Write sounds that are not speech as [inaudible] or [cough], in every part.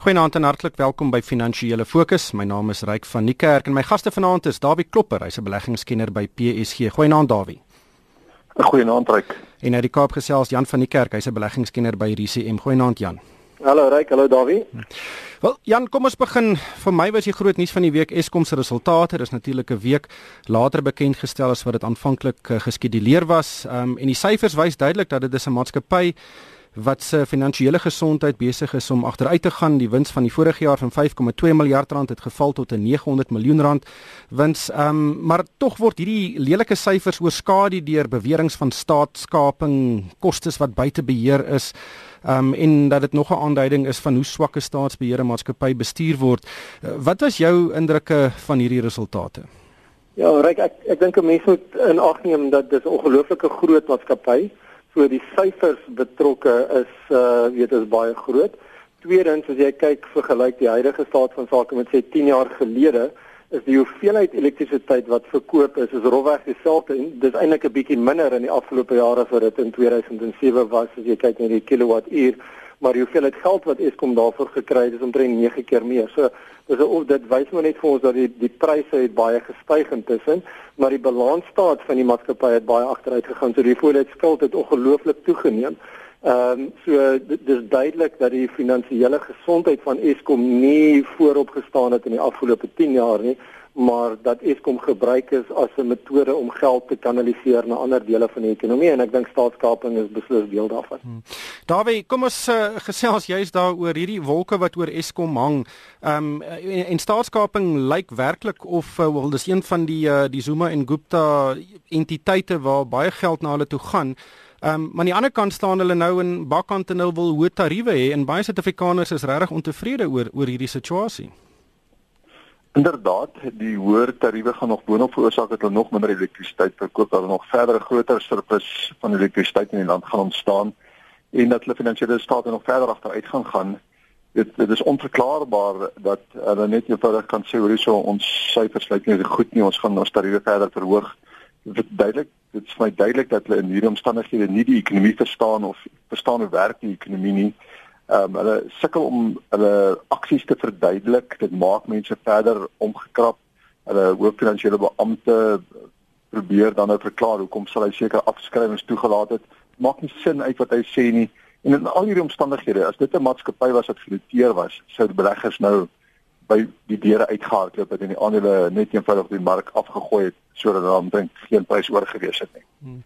Goeienaand en hartlik welkom by Finansiële Fokus. My naam is Ryk van Niekerk en my gaste vanaand is Dawie Klopper, hy's 'n beleggingskenner by PSG. Goeienaand Dawie. Goeienaand Ryk. En uit die Kaap gesels Jan van Niekerk, hy's 'n beleggingskenner by RCM. Goeienaand Jan. Hallo Ryk, hallo Dawie. Wel Jan, kom ons begin. Vir my was die groot nuus van die week Eskom se resultate. Dit is natuurlik 'n week later bekend gestel as wat dit aanvanklik uh, geskeduleer was. Ehm um, en die syfers wys duidelik dat dit 'n maatskappy wat se finansiële gesondheid besig is om agteruit te gaan. Die wins van die vorige jaar van 5,2 miljard rand het geval tot 'n 900 miljoen rand wins. Ehm um, maar tog word hierdie lelike syfers oorskadu deur beweringe van staatskaping, kostes wat buite beheer is. Um en dat dit nog 'n aanduiding is van hoe swak 'n staatsbeheerde maatskappy bestuur word. Uh, wat was jou indrukke van hierdie resultate? Ja, Ryk, ek ek dink 'n mens moet in ag neem dat dis 'n ongelooflike groot maatskappy. So die syfers betrokke is uh weet is baie groot. Tweedens as jy kyk vergelyk die huidige staat van sake met sê 10 jaar gelede is die hoeveelheid elektrisiteit wat verkoop is is rofweg dieselfde en dis eintlik 'n bietjie minder in die afgelope jare as wat dit in 2007 was as jy kyk na die kilowattuur maar die hoeveelheid geld wat Eskom daarvoor gekry het is omtrent 9 keer meer. So dis of dit wys maar net vir ons dat die die pryse het baie gestyg intussen, maar die balansstaat van die maatskappy het baie agteruit gegaan. So die hoeveelheid skuld het ongelooflik toegeneem. Ehm um, so dis duidelik dat die finansiële gesondheid van Eskom nie voorop gestaan het in die afgelope 10 jaar nie maar dat Eskom gebruik is as 'n metode om geld te kanaliseer na ander dele van die ekonomie en ek dink staatskaping is beslis deel daarvan. Hmm. Dawie, kom ons uh, gesels juist daaroor hierdie wolke wat oor Eskom hang. Ehm um, en, en staatskaping lyk werklik of uh, wel dis een van die uh, die Zuma en Gupta entiteite waar baie geld na hulle toe gaan. Ehm um, maar aan die ander kant staan hulle nou in bakkant en hulle wil hoë tariewe hê en baie Suid-Afrikaners is regtig ontevrede oor oor hierdie situasie. Inderdaad, die hoër tariewe gaan nog boonop veroorsaak dat hulle nog minder elektrisiteit verkoop, dat hulle nog verder groter surplus van elektrisiteit in die land gaan ontstaan en dat hulle finansiële staat nog verder agteruit gaan gaan. Dit dit is onverklaarbaar dat hulle net eenvoudig kan sê hoe so ons syfers lyk nie goed nie, ons gaan ons tariewe verder verhoog. Dit duidelik, dit is vir my duidelik dat hulle in hierdie omstandighede nie die ekonomie verstaan of verstaan hoe werk die ekonomie nie. Ehm um, hulle sukkel om hulle aksies te verduidelik. Dit maak mense verder omgekrap. Hulle hoof finansiële beampte probeer dan nou verklaar hoekom sal hy seker afskrywings toegelaat het. Maak nie sin uit wat hy sê nie. En in al hierdie omstandighede, as dit 'n maatskappy was wat genoteer was, sou die beleggers nou by die deure uitgehardloop het en die aandele net eenvoudig die mark afgegooi het sodat daar omtrent geen prys oorgewees het nie. Hmm.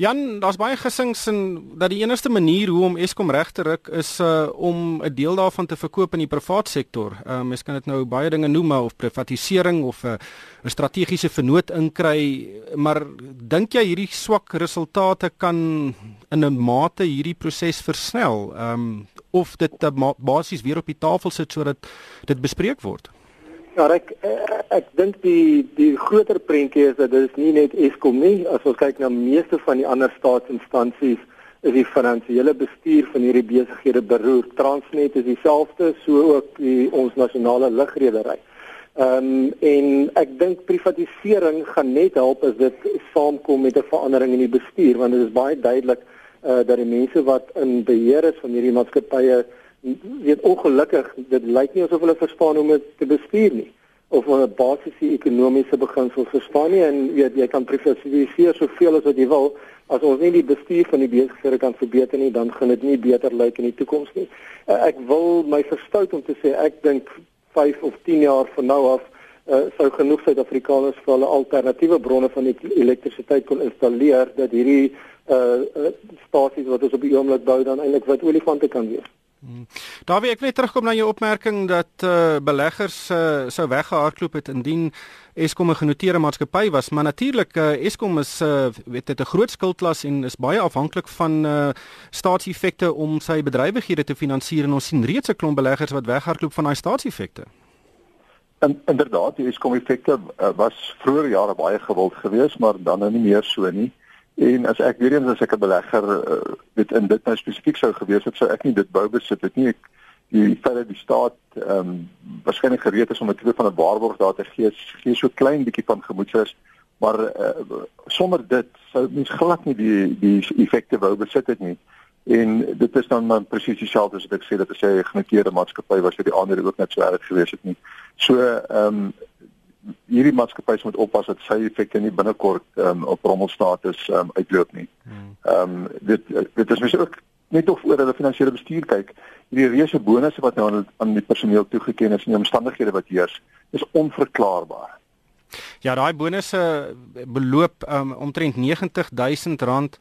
Jan, daar's baie gesings en dat die enigste manier hoe om Eskom reg te ruk is uh om 'n deel daarvan te verkoop in die privaat sektor. Uh mens kan dit nou baie dinge noem of privatisering of 'n uh, 'n strategiese vennoot inkry, maar dink jy hierdie swak resultate kan in 'n mate hierdie proses versnel? Um of dit basies weer op die tafel sit sodat dit bespreek word? Ja, ek ek, ek dink die die groter prentjie is dat dit is nie net Eskom nie, as ons kyk na meeste van die ander staatsinstansies is die finansiële bestuur van hierdie besighede beroer. Transnet is dieselfde, so ook die ons nasionale lugredery. Ehm um, en ek dink privatisering gaan net help as dit saamkom met 'n verandering in die bestuur want dit is baie duidelik uh, dat die mense wat in beheer is van hierdie maatskappye weet ongelukkig dit lyk nie asof hulle verstaan hoe om dit te bestuur nie of hulle basiese ekonomiese beginsels verstaan nie en weet jy kan privatiseer soveel as wat jy wil as ons nie die bestuur van die besighede kan verbeter nie dan gaan dit nie beter lyk in die toekoms nie. Uh, ek wil my verstout om te sê ek dink 5 of 10 jaar van nou af uh, sou genoeg Suid-Afrikaners vir hulle alternatiewe bronne van elektrisiteit kon installeer dat hierdie uh, uh stasies wat ons op die oomblik bou dan eintlik wat olifante kan wees. Hmm. Daar wil ek net terugkom na jou opmerking dat uh beleggers uh, sou weggehardloop het indien Eskom 'n genoteerde maatskappy was, maar natuurlik uh Eskom is uh weet dit 'n groot skuldklas en is baie afhanklik van uh staatseffekte om sy bedrywighede te finansier en ons sien reeds 'n klomp beleggers wat weghardloop van daai staatseffekte. En inderdaad, die Eskom effekte uh, was vroeër jare baie gewild geweest, maar dan nou nie meer so nie. En as ek weer eens as ek 'n belegger uh, weet in dit nou spesifiek sou gewees het, sou ek nie dit bou besit het nie. Ek die feit dat die staat ehm um, waarskynlik gereed is om 'n tipe van 'n waarborg daar te gee, gee so klein bietjie van gemoedsrus, maar uh, sonder dit sou mens glad nie die die effekte wou besit het nie. En dit is dan dan presies dieselfde as wat ek sê dat as jy 'n genoteerde maatskappy was vir die aandele ook net so erg gewees het nie. So ehm um, hierdie maatskappye moet oppas dat sy effekte nie binnekort um, op rommelstatus um, uitloop nie. Ehm um, dit dit is mens ook net of oor hulle finansiële bestuur kyk. Hierdie reuse bonusse wat nou aan, aan die personeel toegekend is in die omstandighede wat heers, is onverklaarbaar. Ja, daai bonusse beloop um, omtrent R90000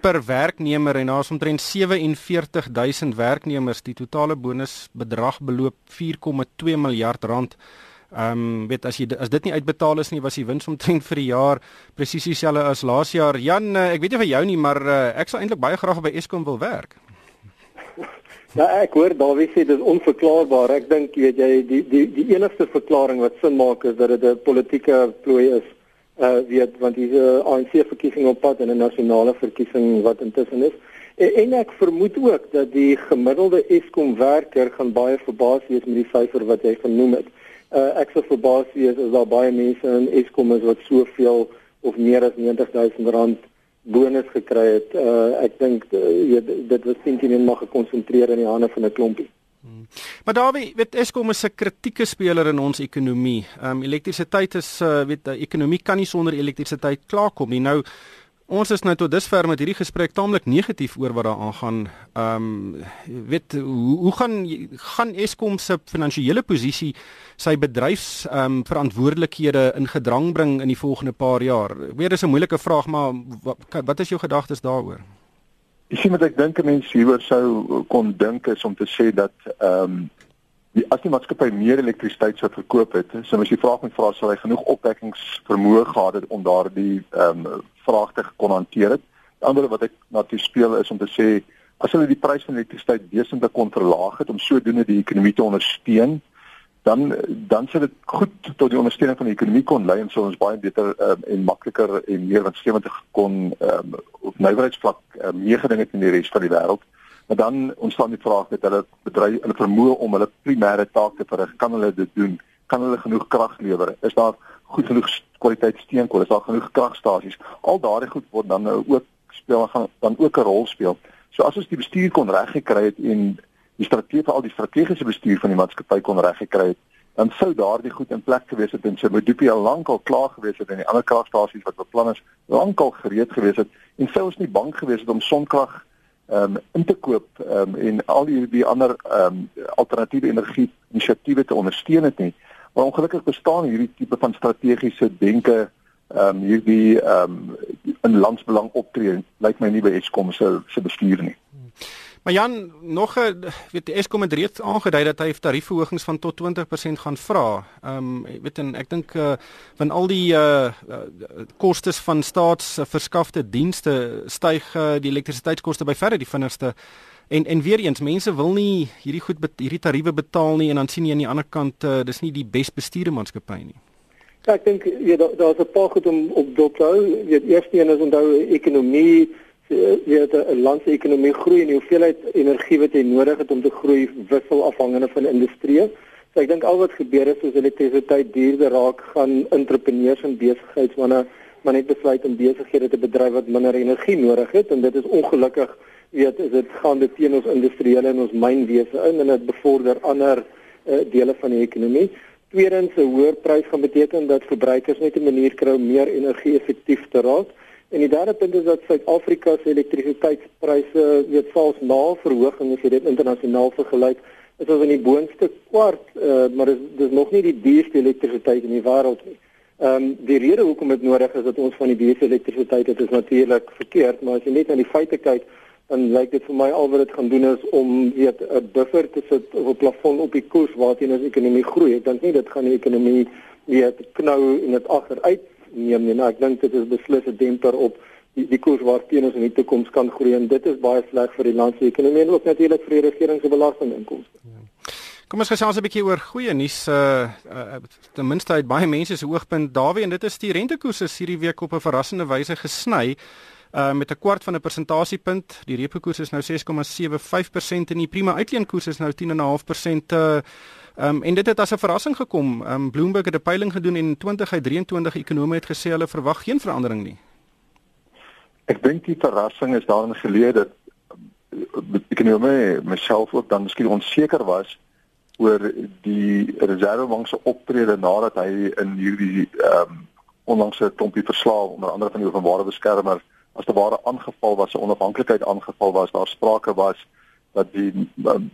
per werknemer en daar's omtrent 47000 werknemers. Die totale bonusbedrag beloop 4,2 miljard rand. Ehm um, weet as jy as dit nie uitbetaal is nie was die wins omtrent vir die jaar presies dieselfde as laas jaar. Jan, uh, ek weet nie vir jou nie, maar uh, ek sal eintlik baie graag by Eskom wil werk. [laughs] Ja, ek hoor Dawie sê dit is onverklaarbaar. Ek dink weet jy die die die enigste verklaring wat sin maak is dat dit 'n politieke plooi is. Uh weet want dis 'n ANC verkiesing op pad en 'n nasionale verkiesing wat intussen is. En, en ek vermoed ook dat die gemiddelde Eskom werker gaan baie verbaas wees met die syfer wat jy genoem het. Uh, ek sou verbaas wees as daar baie mense in Eskom is wat soveel of meer as 90000 rand bonus gekry het. Uh, ek dink uh, dit was sentien en mag gekonsentreer in die hande van 'n klompie. Hmm. Maar Dawie, weet Eskom is 'n kritieke speler in ons ekonomie. Ehm um, elektrisiteit is uh, weet die ekonomie kan nie sonder elektrisiteit klaarkom nie. Nou Ons is nou tot dusver met hierdie gesprek taamlik negatief oor wat daar aangaan. Ehm um, weet hoe, hoe gaan gaan Eskom se finansiële posisie sy bedryfs ehm um, verantwoordelikhede in gedrang bring in die volgende paar jaar? Weer is 'n moeilike vraag, maar wat, wat is jou gedagtes daaroor? Ek sien wat ek dink 'n mens hieroor sou kon dink is om te sê dat ehm um, as die maatskappy meer elektrisiteit sou verkoop het, so as jy vraag met vra sou hy genoeg opwekkingsvermoë gehad het om daardie ehm um, vraagte kon hanteer het. Die ander wat ek na toe speel is om te sê as hulle die prys van elektrisiteit wesentlik kon verlaag het om sodoende die ekonomie te ondersteun, dan dan sou dit goed tot die ondersteuning van die ekonomie kon lei en sou ons baie beter um, en makliker en meer winsgewend kon ehm um, op nywerheidsvlak um, meegeding het in die res van die wêreld. Maar dan ontstaan die vraag dat hulle bedryf hulle vermoë om hulle primêre taak te verrig, kan hulle dit doen? Kan hulle genoeg krag lewer? Is daar goed genoeg kwaliteit steenkool? Is daar genoeg kragstasies? Al daardie goed word dan nou ook speel gaan dan ook 'n rol speel. So as ons die bestuur kon reggekry het en die strategie vir al die strategiese bestuur van die maatskappy kon reggekry het, dan sou daardie goed in plek gewees het en sy Medupi al lank al klaar gewees het en die ander kragstasies wat beplan is, lank al gereed gewees het en sou ons nie bang gewees het om sonkrag um, in te koop um, en al die die ander um, alternatiewe energie inisiatiewe te ondersteun het nie. Maar ongelukkig bestaan hierdie tipe van strategiese denke ehm um, hierdie ehm um, in landsbelang optree lyk my nie by Eskom se se bestuur nie. Maar Jan, nog 'n weet die Eskom het reeds aangedui dat hy tariefverhogings van tot 20% gaan vra. Ehm um, weet en ek dink uh, van al die uh, uh kostes van staatsverskafte dienste styg uh, die elektrisiteitskoste by verre die vinnigste. En en weer eens, mense wil nie hierdie goed hierdie tariewe betaal nie en dan sien jy aan die ander kant uh, dis nie die bes bestuurde maatskappy nie. Ja, ek dink jy daar's daar 'n paar goed om op dop te hou. Jy weet eerste een is onthou ekonomie weet 'n land se ekonomie groei en die hoeveelheid energie wat jy nodig het om te groei wissel afhangende van die industrie. So ek dink al wat gebeur is soos elektrisiteit duurder raak, gaan entrepreneurs en besigheidsmense maar net besluit om besighede te bedryf wat minder energie nodig het en dit is ongelukkig weet is dit gaan dit teen ons industriële en ons mynwese in en dit bevorder ander uh, dele van die ekonomie. Tweedens 'n hoër prys gaan beteken dat verbruikers net 'n manier kry om meer energie effektief te raak. En die derde punt is dat Suid-Afrika se elektrisiteitspryse weet selfs na verhoging as jy dit internasionaal vergelyk, is ons in die boonste kwart, uh, maar dis dis nog nie die duurste elektrisiteit in die wêreld nie. Ehm um, die rede hoekom dit nodig is dat ons van die duurste elektrisiteit het is natuurlik verkeerd, maar as jy net na die feite kyk, dan lyk dit vir my al wat dit gaan doen is om weet 'n buffer te sit of 'n plafon op die koers waarteen ons ekonomie groei. Ek dink nie dit gaan die ekonomie weet knou en dit agteruit neem nie. Nou ek dink dit is beslis 'n demper op die die koers waarteen ons in die toekoms kan groei en dit is baie sleg vir die land se ekonomie en ook natuurlik vir die regering se belastinginkomste. Ja. Kom ons gesels 'n bietjie oor goeie nuus. Uh, uh ten minste uit baie mense se oogpunt Dawie en dit is die rentekoerse hierdie week op 'n verrassende wyse gesny. Uh met 'n kwart van 'n persentasiepunt. Die repo koers is nou 6,75% en die prima uitleenkoers is nou 10,5%. Uh um, en dit het as 'n verrassing gekom. Um, Bloomberg het 'n peiling gedoen en 2023 ekonome het gesê hulle verwag geen verandering nie. Ek dink die verrassing is daarin geleë dat ekonomie myself ook dan miskien onseker was oor die reservebank se optrede nadat hy in hierdie ehm um, onlangse klompie verslae onder andere van die openbare beskermer as te ware aangeval was, 'n onafhanklikheid aangeval was, daar sprake was dat die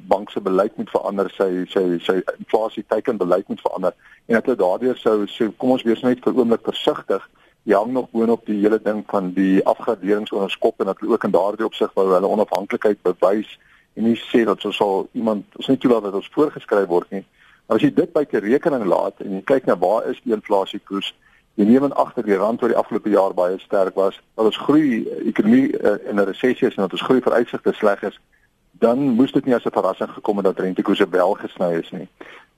bank se beleid moet verander, sy sy sy inflasie teiken beleid moet verander en dat hulle daardeur sou sê kom ons wees net vir oomblik versigtig. Jy hang nog boonop die hele ding van die afgraderingsonderskop en dat hulle ook in daardie opsig wou hulle onafhanklikheid bewys en nie sê dat ons sal iemand ons nie toelaat dat ons voorgeskryf word nie. Maar as jy dit buite rekening laat en jy kyk na waar is die inflasiekoers Jy neem in agter die rand oor die afgelope jaar baie sterk was, dat ons groei ekonomie uh, in 'n resessie is en dat ons groei vooruitsigte sleg is, dan moes dit nie as 'n verrassing gekom het dat rentekoerse wel gesny is nie.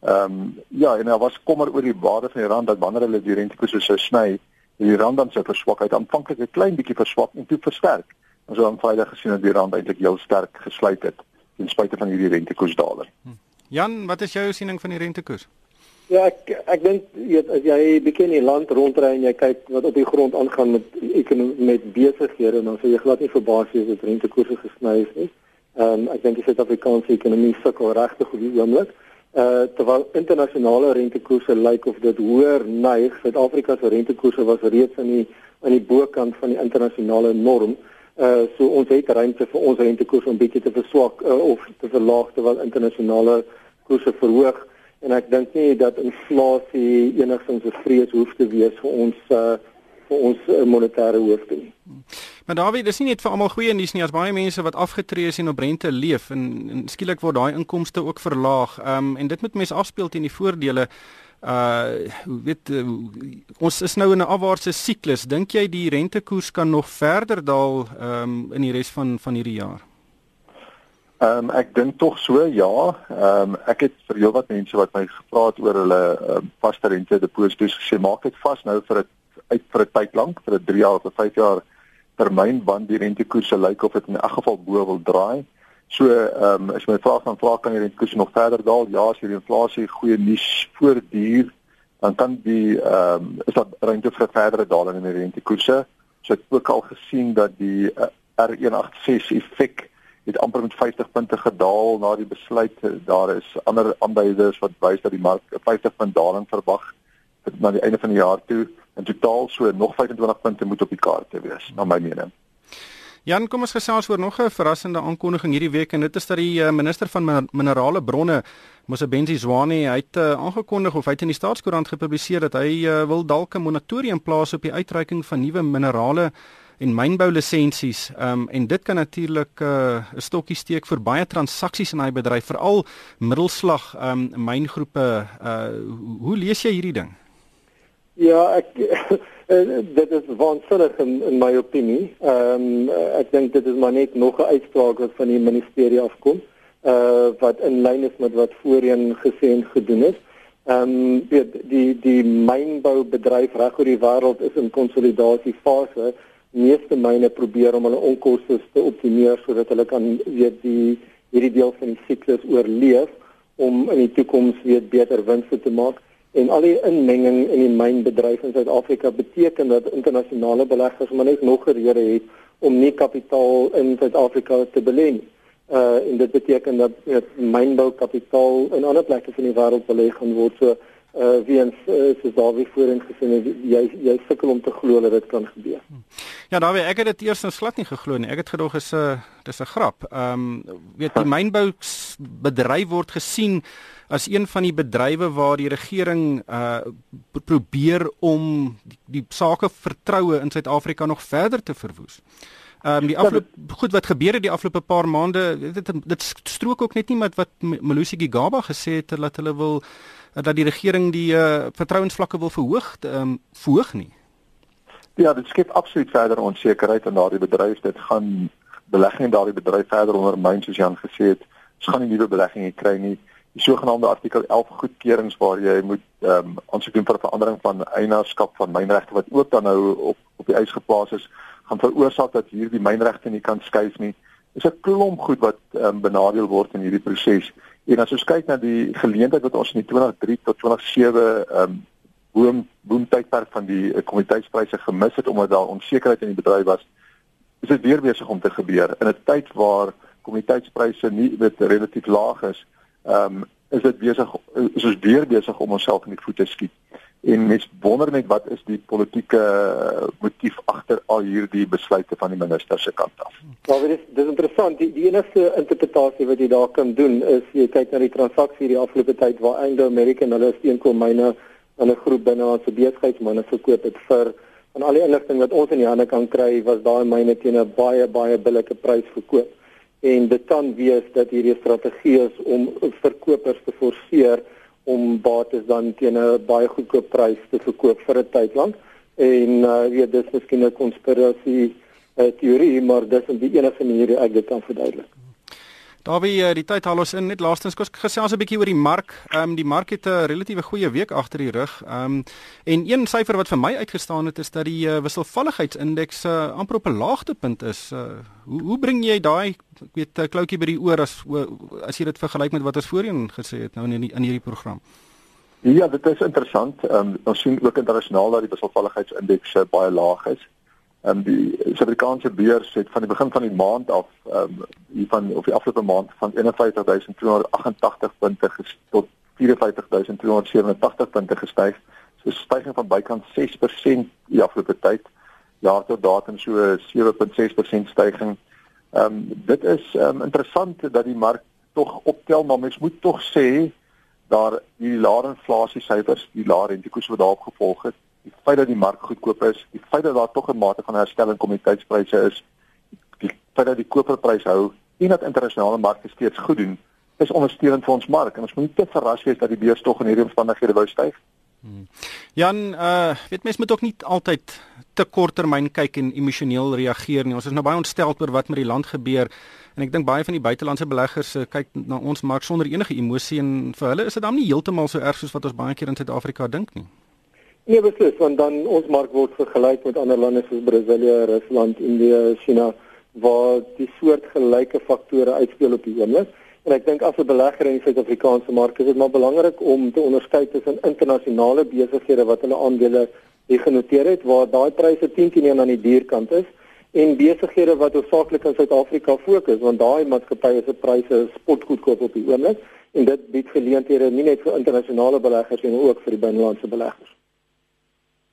Ehm um, ja, en daar was kommer oor die waarde van die rand dat wanneer hulle die rentekoerse sou sny, die rand dan sou verswak uit aanvanklik 'n klein bietjie verswak en toe versterk. Ons het dan vrydag gesien dat die rand eintlik heel sterk gesluit het ten spyte van hierdie rentekoersdaler. Hm. Jan, wat is jou siening van die rentekoers? Ja, ek ek dink as jy bietjie in die land rondry en jy kyk wat op die grond aangaan met ekonomie met besighede dan sou jy glad nie verbaas wees dat rentekoerse gesny is nie. Ehm um, ek dink die Suid-Afrikaanse ekonomie sukkel regtig op die oomblik. Uh terwyl internasionale rentekoerse lyk of dit hoër neig, Suid-Afrika se rentekoerse was reeds aan die aan die bokant van die internasionale norm. Uh so ons het ruimte vir ons rentekoerse om bietjie te verswak uh, of te verlaag terwyl internasionale koerse verhoog en ek dink nie dat inflasie enigstens 'n vrees hoef te wees vir ons uh, vir ons uh, monetêre hoofde nie. Maar Dawie, dis nie net vir almal goeie nuus nie as baie mense wat afgetree is en op rente leef en, en skielik word daai inkomste ook verlaag. Ehm um, en dit moet mense afspeel teen die voordele uh weet uh, ons is nou in 'n afwaartse siklus. Dink jy die rentekoers kan nog verder daal ehm um, in die res van van hierdie jaar? Ehm um, ek dink tog so ja. Ehm um, ek het vir heelwat mense wat my gevra het oor hulle um, vaste rente deposito's gesê maak dit vas nou vir 'n uit vir 'n tyd lank, vir 'n 3 jaar of 'n 5 jaar termyn want die rentekoerse lyk of dit in elk geval bo wil draai. So ehm um, as jy my vraag dan vra kan die rentekoerse nog verder daal? Ja, as hierdie inflasie goeie nuus voortduur, dan kan die ehm um, is dat rente vir 'n verdere daling in die rentekoerse. So ek het ook al gesien dat die uh, R186 effek het amper met 50 punte gedaal na die besluit. Daar is ander aanduiders wat wys dat die mark 'n 50 punt daling verwag na die einde van die jaar toe. In totaal so nog 25 punte moet op die kaart te wees, na my mening. Jan, kom ons gesels oor nog 'n verrassende aankondiging hierdie week en dit is dat die eh, minister van minerale bronne, Mosebenzi Zwane, hy het uh, aangekondig of hy het in die staatskoerant gepubliseer dat hy uh, wil dalk 'n moratorium plaas op die uitreiking van nuwe minerale en mynbou lisensies. Ehm um, en dit kan natuurlik 'n uh, stokkie steek vir baie transaksies in daai bedryf, veral middelslag ehm um, myngroepe. Uh hoe lees jy hierdie ding? Ja, ek [laughs] dit is waansinnig in, in my opinie. Ehm um, ek dink dit is maar net nog 'n uitspraak wat van die ministerie afkom. Uh wat in lyn is met wat voorheen gesê en gedoen is. Ehm um, die die die mynboubedryf reg oor die wêreld is in konsolidasiefase meeste myne probeer om hulle onkoste te optimeer sodat hulle kan weet die hierdie deel van die siklus oorleef om in die toekoms weer beter winste te maak en al die inmenging in die mynbedryf in Suid-Afrika beteken dat internasionale beleggers maar net nog rede het om nie kapitaal in Suid-Afrika te belê nie. Uh en dit beteken dat weet mynboukapitaal in ander plekke van die wêreld belê gaan word. So uh wie ons uh, soos Dawie voorheen gesien het jy jy sukkel om te glo dat dit kan gebeur. Ja Dawie, ek het dit eers in glad nie geglo nie. Ek het gedog is 'n uh, dis 'n grap. Ehm um, weet die mynbou bedryf word gesien as een van die bedrywe waar die regering uh probeer om die, die sake vertroue in Suid-Afrika nog verder te verwoes. Ehm um, die afloop goed wat gebeur het die afgelope paar maande dit dit strook ook net nie met wat Malusi Gigaba gesê het dat hulle wil dat die regering die uh, vertrouensvlakke wil verhoog um, verhoog nie. Ja, dit skep absoluut verder onsekerheid in daardie bedryf. Dit gaan belegging in daardie bedryf verder ondermyn soos Jan gesê het. Ons gaan nie nuwe beleggings kry nie. Die sogenaamde artikel 11 goedkeurings waar jy moet ehm um, aansoek doen vir verandering van eienaarskap van mynregte wat ook dan nou op op die ys geplaas is, gaan veroorsaak dat hierdie mynregte nie kan skuif nie. Dis 'n klomp goed wat ehm um, benadeel word in hierdie proses. En as ons kyk na die geleentheid wat ons in die 2003 tot 2007 ehm um, boom boomtydperk van die uh, kommoditeitspryse gemis het omdat daar onsekerheid in die bedryf was, is dit weer besig om te gebeur in 'n tyd waar kommoditeitspryse nie weet relatief laag is, ehm um, is dit besig is ons weer besig om onsself in die voete skiet. En mens wonder net wat is die politieke motief agter al hierdie besluite van die minister se kant af. Ja, dit is dis interessant. Die, die enigste interpretasie wat jy daar kan doen is jy kyk na die transaksie hierdie afgelope tyd waar Anglo American hulle steenkoolmyne aan 'n groep binne ons besigheidsmanne verkoop het vir van al die inligting wat ons in die hande kan kry was daai myne teen 'n baie baie billike prys verkoop en dit kan wees dat hierdie strategie is om verkopers te forceer om bates dan teen 'n baie goedkoop prys te verkoop vir 'n tyd lank en uh, weet dis miskien 'n konspirasie uh, teorie maar dis die enigste manier hoe ek dit kan verduidelik. Daarby uh, die tyd haal ons in net laastens kos gesels 'n bietjie oor die mark. Ehm um, die mark het 'n relatiewe goeie week agter die rug. Ehm um, en een syfer wat vir my uitgestaan het is dat die uh, wisselvalligheidsindeks uh, amper op 'n laagtepunt is. Uh, hoe hoe bring jy daai ek weet 'n kloutjie by die oor as as jy dit vergelyk met wat ons voorheen gesê het nou in die, in hierdie program? Ja, dit is interessant. Ehm um, ons sien ook internasionaal dat die wisselvalligheidsindeks uh, baie laag is. Ehm um, die Suid-Afrikaanse beurs het van die begin van die maand af ehm um, hier van of die afgelope maand van 51288 punte tot 54287 punte gestyg. So 'n stygings van bykans 6% die afgelope tyd. Jaar tot datum so 7.6% stygings. Ehm um, dit is ehm um, interessant dat die mark tog optel, maar mens moet tog sê daar die lae inflasie syfers, die lae rentekoers wat daarop gevolg het die feit dat die mark goedkoop is, die feit dat daar tog 'n mate van herstel in kommoditeitspryse is, die feit dat die koperprys hou en dat internasionale markte steeds goed doen, is ondersteunend vir ons mark en ons moet nie te verras wees dat die beurs tog in hierdie omstandighede wou styg. Hmm. Jan, uh weet mens moet ook nie altyd te korttermyn kyk en emosioneel reageer nie. Ons is nou baie ontstel oor wat met die land gebeur en ek dink baie van die buitelandse beleggers uh, kyk na ons mark sonder enige emosie en vir hulle is dit dan nie heeltemal so erg soos wat ons baie keer in Suid-Afrika dink nie. Nee, beslis, want dan ons mark word vergelyk met ander lande soos Brasilië, Rusland, Indië, China waar die soort gelyke faktore uitspeel op die oomblik. En ek dink as 'n belegger in die Suid-Afrikaanse mark is dit maar belangrik om te onderskei tussen internasionale besighede wat hulle aandele genoteer het waar daai pryse 10 teen 1 aan die duurkant is en besighede wat hoofsaaklik in Suid-Afrika fokus want daai maatskappye se pryse spotgoedkoop op die oomblik en dit bied geleenthede nie net vir internasionale beleggers nie, ook vir die binnelandse beleggers.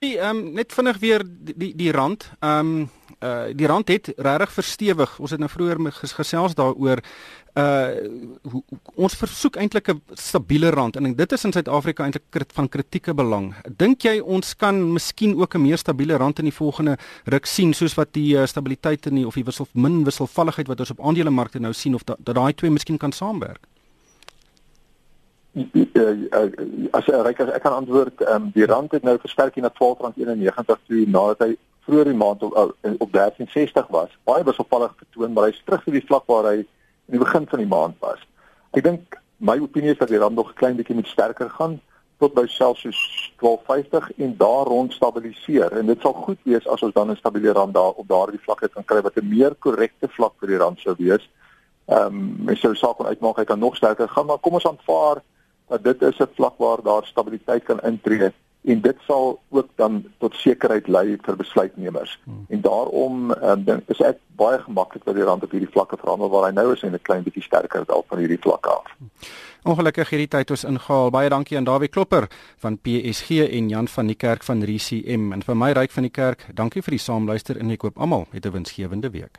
Die ehm um, net vinnig weer die die rand. Ehm um, uh die rand het regtig verstewig. Ons het nou vroeër gesels daaroor uh ons versoek eintlik 'n stabiele rand en dit is in Suid-Afrika eintlik van kritieke belang. Dink jy ons kan miskien ook 'n meer stabiele rand in die volgende ruk sien soos wat die uh, stabiliteit in die of die wissel min wisselvalligheid wat ons op aandelemarkte nou sien of dat da, daai twee miskien kan saamwerk? As jy ryk as ek kan antwoord, um, die rand het nou versterk na R12.91 toe nadat hy vroeër die maand op op 13.60 was. Baie wisselvallig getoon, maar hy's terug by die vlak waar hy in die begin van die maand was. Ek dink my opinie is dat die rand nog 'n klein bietjie moet sterker gaan tot by selfs 12.50 en daar rond stabiliseer en dit sal goed wees as ons dan 'n stabiele rand daar op daardie vlak het kan kry wat 'n meer korrekte vlak vir die rand sou wees. Ehm um, mens sou saak kon uitmaak hy kan nog sterker gaan maar kom ons aanvaar dat dit is 'n vlak waar daar stabiliteit kan intree en dit sal ook dan tot sekerheid lei vir besluitnemers. Hmm. En daarom um, is ek baie gemaklik dat die rand op hierdie vlakke verhandel waar hy nou is en 'n klein bietjie sterker dalk van hierdie vlakke af. Ongelukkig hierdie tyd ons ingehaal. Baie dankie aan Dawie Klopper van PSG en Jan van die Kerk van RCM en vir my ryk van die kerk. Dankie vir die saamluister en ek koop almal 'n winsgewende week.